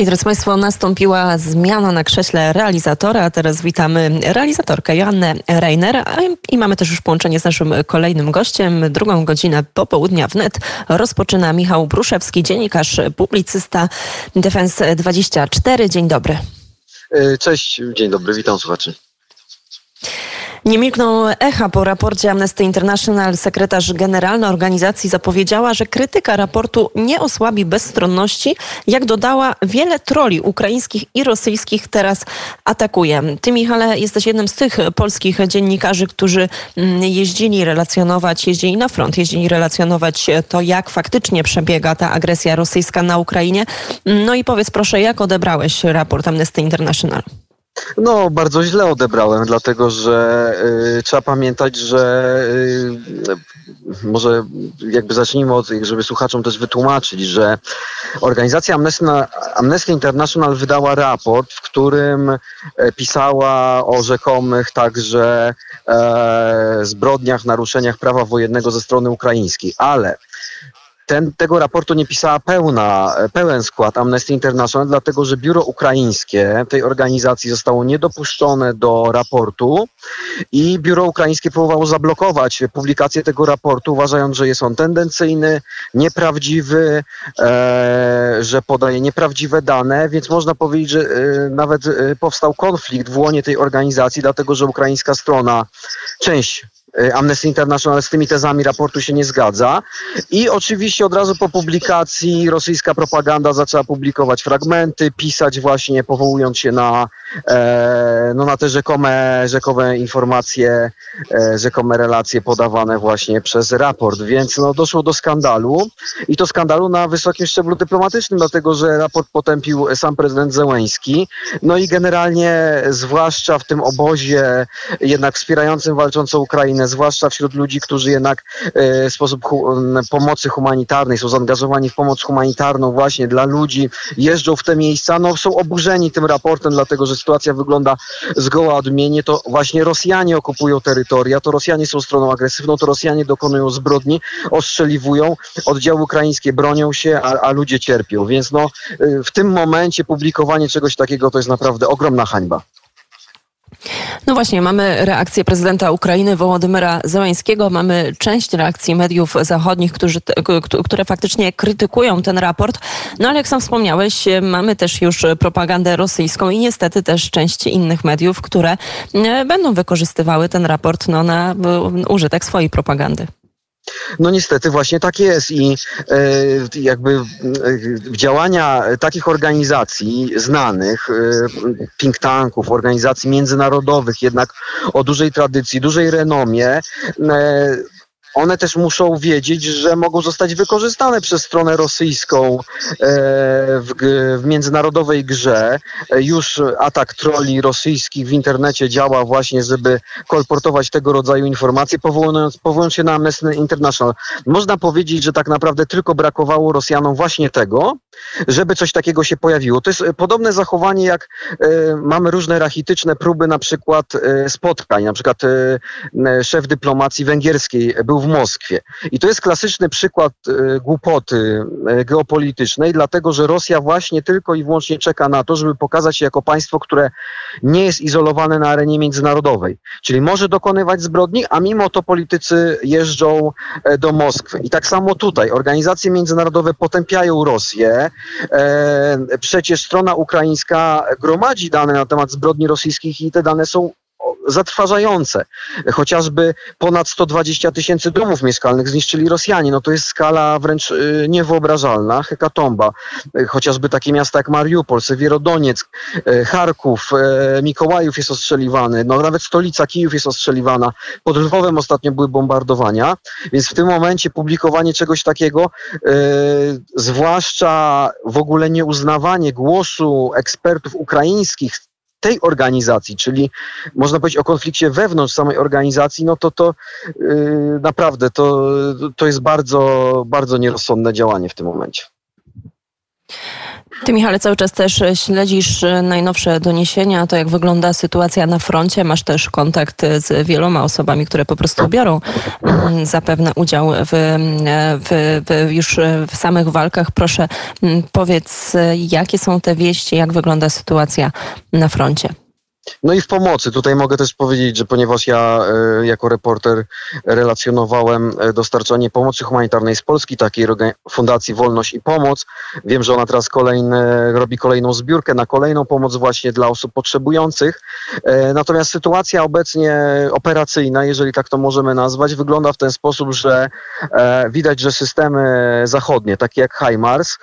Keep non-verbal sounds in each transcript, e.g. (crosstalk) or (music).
I drodzy Państwo, nastąpiła zmiana na krześle realizatora, teraz witamy realizatorkę Joannę Reiner i mamy też już połączenie z naszym kolejnym gościem. Drugą godzinę popołudnia wnet rozpoczyna Michał Bruszewski, dziennikarz, publicysta Defense 24. Dzień dobry. E, cześć, dzień dobry, witam słuchaczy. Nie milkną echa po raporcie Amnesty International. Sekretarz generalna organizacji zapowiedziała, że krytyka raportu nie osłabi bezstronności. Jak dodała, wiele troli ukraińskich i rosyjskich teraz atakuje. Ty, Michale, jesteś jednym z tych polskich dziennikarzy, którzy mm, jeździli relacjonować, jeździli na front, jeździli relacjonować to, jak faktycznie przebiega ta agresja rosyjska na Ukrainie. No i powiedz proszę, jak odebrałeś raport Amnesty International? No, bardzo źle odebrałem, dlatego że y, trzeba pamiętać, że y, może jakby zacznijmy od, żeby słuchaczom też wytłumaczyć, że organizacja Amnesty, Amnesty International wydała raport, w którym e, pisała o rzekomych także e, zbrodniach, naruszeniach prawa wojennego ze strony ukraińskiej, ale ten, tego raportu nie pisała pełna, pełen skład Amnesty International, dlatego że biuro ukraińskie tej organizacji zostało niedopuszczone do raportu i biuro ukraińskie próbowało zablokować publikację tego raportu, uważając, że jest on tendencyjny, nieprawdziwy, e, że podaje nieprawdziwe dane, więc można powiedzieć, że e, nawet e, powstał konflikt w łonie tej organizacji, dlatego że ukraińska strona, część Amnesty International z tymi tezami raportu się nie zgadza. I oczywiście od razu po publikacji rosyjska propaganda zaczęła publikować fragmenty, pisać właśnie powołując się na, e, no na te rzekome, rzekome informacje, e, rzekome relacje podawane właśnie przez raport. Więc no, doszło do skandalu i to skandalu na wysokim szczeblu dyplomatycznym, dlatego że raport potępił sam prezydent Zełęński. No i generalnie, zwłaszcza w tym obozie jednak wspierającym walczącą Ukrainę, zwłaszcza wśród ludzi, którzy jednak e, w sposób pomocy humanitarnej są zaangażowani w pomoc humanitarną właśnie dla ludzi, jeżdżą w te miejsca, no są oburzeni tym raportem, dlatego że sytuacja wygląda zgoła odmiennie, to właśnie Rosjanie okupują terytoria, to Rosjanie są stroną agresywną, to Rosjanie dokonują zbrodni, ostrzeliwują, oddziały ukraińskie bronią się, a, a ludzie cierpią, więc no e, w tym momencie publikowanie czegoś takiego to jest naprawdę ogromna hańba. No właśnie, mamy reakcję prezydenta Ukrainy Wołodymyra Zełańskiego, mamy część reakcji mediów zachodnich, którzy, które faktycznie krytykują ten raport. No ale jak sam wspomniałeś, mamy też już propagandę rosyjską i niestety też część innych mediów, które e, będą wykorzystywały ten raport no, na użytek swojej propagandy. No niestety właśnie tak jest i e, jakby e, działania takich organizacji znanych, e, think tanków, organizacji międzynarodowych jednak o dużej tradycji, dużej renomie, one też muszą wiedzieć, że mogą zostać wykorzystane przez stronę rosyjską e, w, w międzynarodowej grze. Już atak troli rosyjskich w internecie działa właśnie, żeby kolportować tego rodzaju informacje, powołując, powołując się na Amnesty International. Można powiedzieć, że tak naprawdę tylko brakowało Rosjanom właśnie tego, żeby coś takiego się pojawiło. To jest podobne zachowanie, jak e, mamy różne rachityczne próby na przykład e, spotkań. Na przykład szef dyplomacji węgierskiej był w Moskwie. I to jest klasyczny przykład e, głupoty e, geopolitycznej, dlatego że Rosja właśnie tylko i wyłącznie czeka na to, żeby pokazać się jako państwo, które nie jest izolowane na arenie międzynarodowej. Czyli może dokonywać zbrodni, a mimo to politycy jeżdżą e, do Moskwy. I tak samo tutaj. Organizacje międzynarodowe potępiają Rosję. Przecież strona ukraińska gromadzi dane na temat zbrodni rosyjskich i te dane są zatrważające. Chociażby ponad 120 tysięcy domów mieszkalnych zniszczyli Rosjanie. No to jest skala wręcz y, niewyobrażalna. Hekatomba. Chociażby takie miasta jak Mariupol, Sewierodonieck, y, Charków, y, Mikołajów jest ostrzeliwany. No nawet stolica Kijów jest ostrzeliwana. Pod Lwowem ostatnio były bombardowania. Więc w tym momencie publikowanie czegoś takiego, zwłaszcza w ogóle nieuznawanie głosu ekspertów ukraińskich tej organizacji, czyli można powiedzieć o konflikcie wewnątrz samej organizacji, no to to yy, naprawdę to, to jest bardzo, bardzo nierozsądne działanie w tym momencie. Ty, Michale, cały czas też śledzisz najnowsze doniesienia, to jak wygląda sytuacja na froncie. Masz też kontakt z wieloma osobami, które po prostu biorą mm, zapewne udział w, w, w już w samych walkach. Proszę, mm, powiedz, jakie są te wieści, jak wygląda sytuacja na froncie? No i w pomocy. Tutaj mogę też powiedzieć, że ponieważ ja e, jako reporter relacjonowałem e, dostarczanie pomocy humanitarnej z Polski, takiej Fundacji Wolność i Pomoc, wiem, że ona teraz kolejne, robi kolejną zbiórkę na kolejną pomoc właśnie dla osób potrzebujących. E, natomiast sytuacja obecnie operacyjna, jeżeli tak to możemy nazwać, wygląda w ten sposób, że widać, że systemy zachodnie, takie jak HIMARS,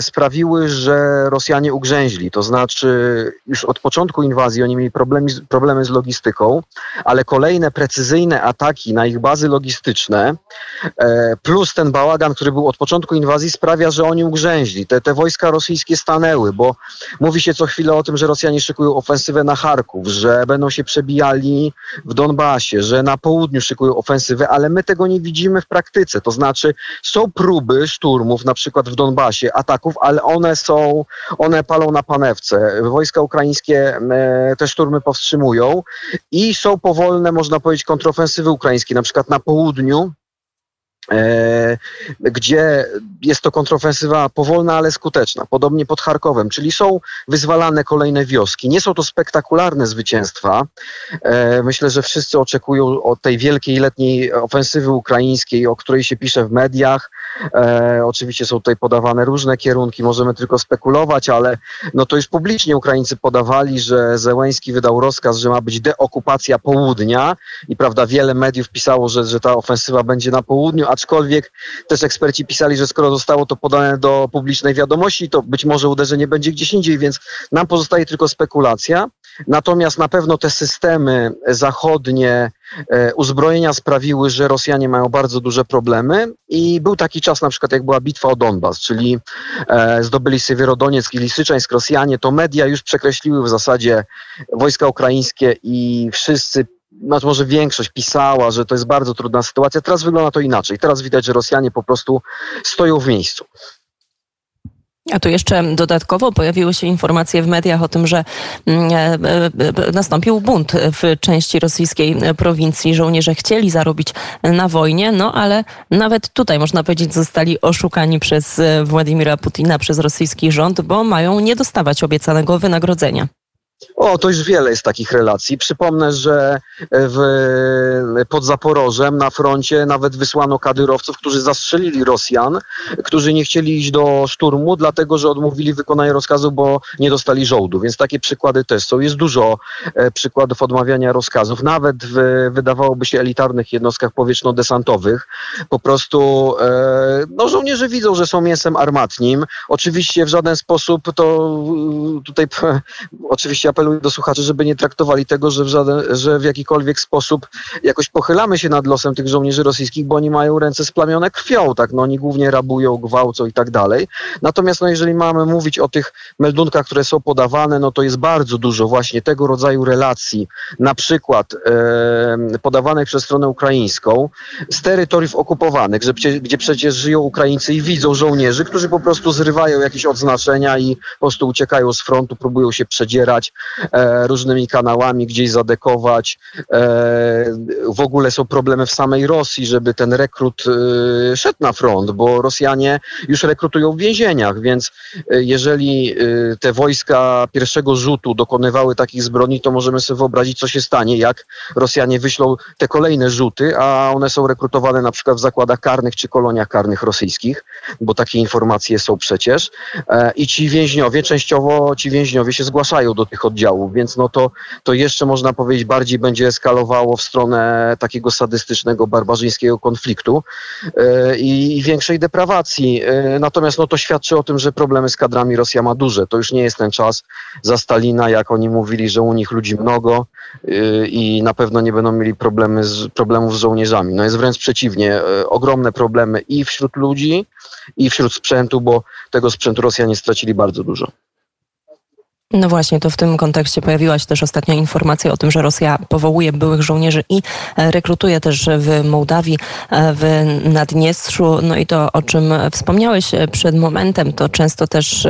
sprawiły, że Rosjanie ugrzęźli. To znaczy już od początku inwazji inwazji, oni mieli problemy, problemy z logistyką, ale kolejne precyzyjne ataki na ich bazy logistyczne, e, plus ten bałagan, który był od początku inwazji, sprawia, że oni ugrzęźli. Te, te wojska rosyjskie stanęły, bo mówi się co chwilę o tym, że Rosjanie szykują ofensywę na Charków, że będą się przebijali w Donbasie, że na południu szykują ofensywę, ale my tego nie widzimy w praktyce. To znaczy są próby szturmów, na przykład w Donbasie, ataków, ale one są, one palą na panewce. Wojska ukraińskie e, te szturmy powstrzymują i są powolne, można powiedzieć, kontrofensywy ukraińskie, na przykład na południu, E, gdzie jest to kontrofensywa powolna, ale skuteczna. Podobnie pod Charkowem, czyli są wyzwalane kolejne wioski. Nie są to spektakularne zwycięstwa. E, myślę, że wszyscy oczekują od tej wielkiej letniej ofensywy ukraińskiej, o której się pisze w mediach. E, oczywiście są tutaj podawane różne kierunki, możemy tylko spekulować, ale no to już publicznie Ukraińcy podawali, że Zełęński wydał rozkaz, że ma być deokupacja południa i prawda, wiele mediów pisało, że, że ta ofensywa będzie na południu, aczkolwiek też eksperci pisali, że skoro zostało to podane do publicznej wiadomości, to być może uderzenie będzie gdzieś indziej, więc nam pozostaje tylko spekulacja. Natomiast na pewno te systemy zachodnie, e, uzbrojenia sprawiły, że Rosjanie mają bardzo duże problemy i był taki czas na przykład jak była bitwa o Donbas, czyli e, zdobyli Siewierodonieck i Lisyczańsk Rosjanie, to media już przekreśliły w zasadzie wojska ukraińskie i wszyscy znaczy może większość pisała, że to jest bardzo trudna sytuacja. Teraz wygląda to inaczej. Teraz widać, że Rosjanie po prostu stoją w miejscu. A tu jeszcze dodatkowo pojawiły się informacje w mediach o tym, że mm, e, e, e, nastąpił bunt w części rosyjskiej prowincji. Żołnierze chcieli zarobić na wojnie, no ale nawet tutaj można powiedzieć zostali oszukani przez Władimira Putina, przez rosyjski rząd, bo mają nie dostawać obiecanego wynagrodzenia. O, to już wiele jest takich relacji. Przypomnę, że w, pod Zaporożem na froncie nawet wysłano kadyrowców, którzy zastrzelili Rosjan, którzy nie chcieli iść do szturmu, dlatego że odmówili wykonania rozkazu, bo nie dostali żołdu. Więc takie przykłady też są. Jest dużo e, przykładów odmawiania rozkazów, nawet w, wydawałoby się, elitarnych jednostkach powietrzno-desantowych. Po prostu e, no, żołnierze widzą, że są mięsem armatnim. Oczywiście w żaden sposób to tutaj (laughs) oczywiście apeluję do słuchaczy, żeby nie traktowali tego, że w, żaden, że w jakikolwiek sposób jakoś pochylamy się nad losem tych żołnierzy rosyjskich, bo oni mają ręce splamione krwią, tak? No oni głównie rabują, gwałcą i tak dalej. Natomiast no jeżeli mamy mówić o tych meldunkach, które są podawane, no to jest bardzo dużo właśnie tego rodzaju relacji, na przykład e, podawanych przez stronę ukraińską z terytoriów okupowanych, że, gdzie przecież żyją Ukraińcy i widzą żołnierzy, którzy po prostu zrywają jakieś odznaczenia i po prostu uciekają z frontu, próbują się przedzierać, różnymi kanałami gdzieś zadekować. E, w ogóle są problemy w samej Rosji, żeby ten rekrut e, szedł na front, bo Rosjanie już rekrutują w więzieniach, więc e, jeżeli e, te wojska pierwszego rzutu dokonywały takich zbrodni, to możemy sobie wyobrazić, co się stanie, jak Rosjanie wyślą te kolejne rzuty, a one są rekrutowane na przykład w zakładach karnych czy koloniach karnych rosyjskich, bo takie informacje są przecież. E, I ci więźniowie, częściowo ci więźniowie się zgłaszają do tych oddziałów, więc no to, to jeszcze można powiedzieć bardziej będzie eskalowało w stronę takiego sadystycznego, barbarzyńskiego konfliktu yy, i większej deprawacji. Yy, natomiast no to świadczy o tym, że problemy z kadrami Rosja ma duże. To już nie jest ten czas za Stalina, jak oni mówili, że u nich ludzi mnogo yy, i na pewno nie będą mieli problemy z, problemów z żołnierzami. No jest wręcz przeciwnie. Ogromne problemy i wśród ludzi, i wśród sprzętu, bo tego sprzętu Rosjanie stracili bardzo dużo. No właśnie, to w tym kontekście pojawiła się też ostatnia informacja o tym, że Rosja powołuje byłych żołnierzy i e, rekrutuje też w Mołdawii, e, w Naddniestrzu. No i to, o czym wspomniałeś e, przed momentem, to często też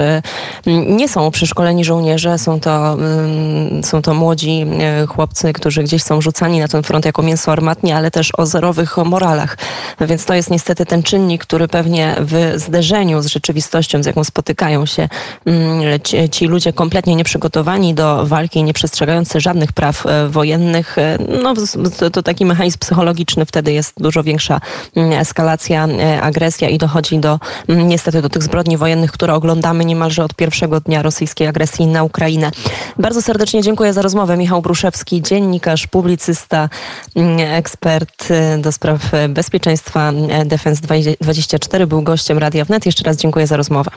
nie są przeszkoleni żołnierze, są to, mm, są to młodzi chłopcy, którzy gdzieś są rzucani na ten front jako mięso armatnie, ale też o zerowych moralach. Więc to jest niestety ten czynnik, który pewnie w zderzeniu z rzeczywistością, z jaką spotykają się mm, ci ludzie kompletnie nieprzygotowani do walki, nie przestrzegający żadnych praw e, wojennych, e, no to, to taki mechanizm psychologiczny wtedy jest dużo większa mm, eskalacja, e, agresja i dochodzi do mm, niestety do tych zbrodni wojennych, które oglądamy niemalże od pierwszego dnia rosyjskiej agresji na Ukrainę. Bardzo serdecznie dziękuję za rozmowę. Michał Bruszewski, dziennikarz, publicysta, mm, ekspert do spraw bezpieczeństwa Defense 24 był gościem Radia Wnet. Jeszcze raz dziękuję za rozmowę.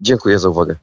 Dziękuję za uwagę.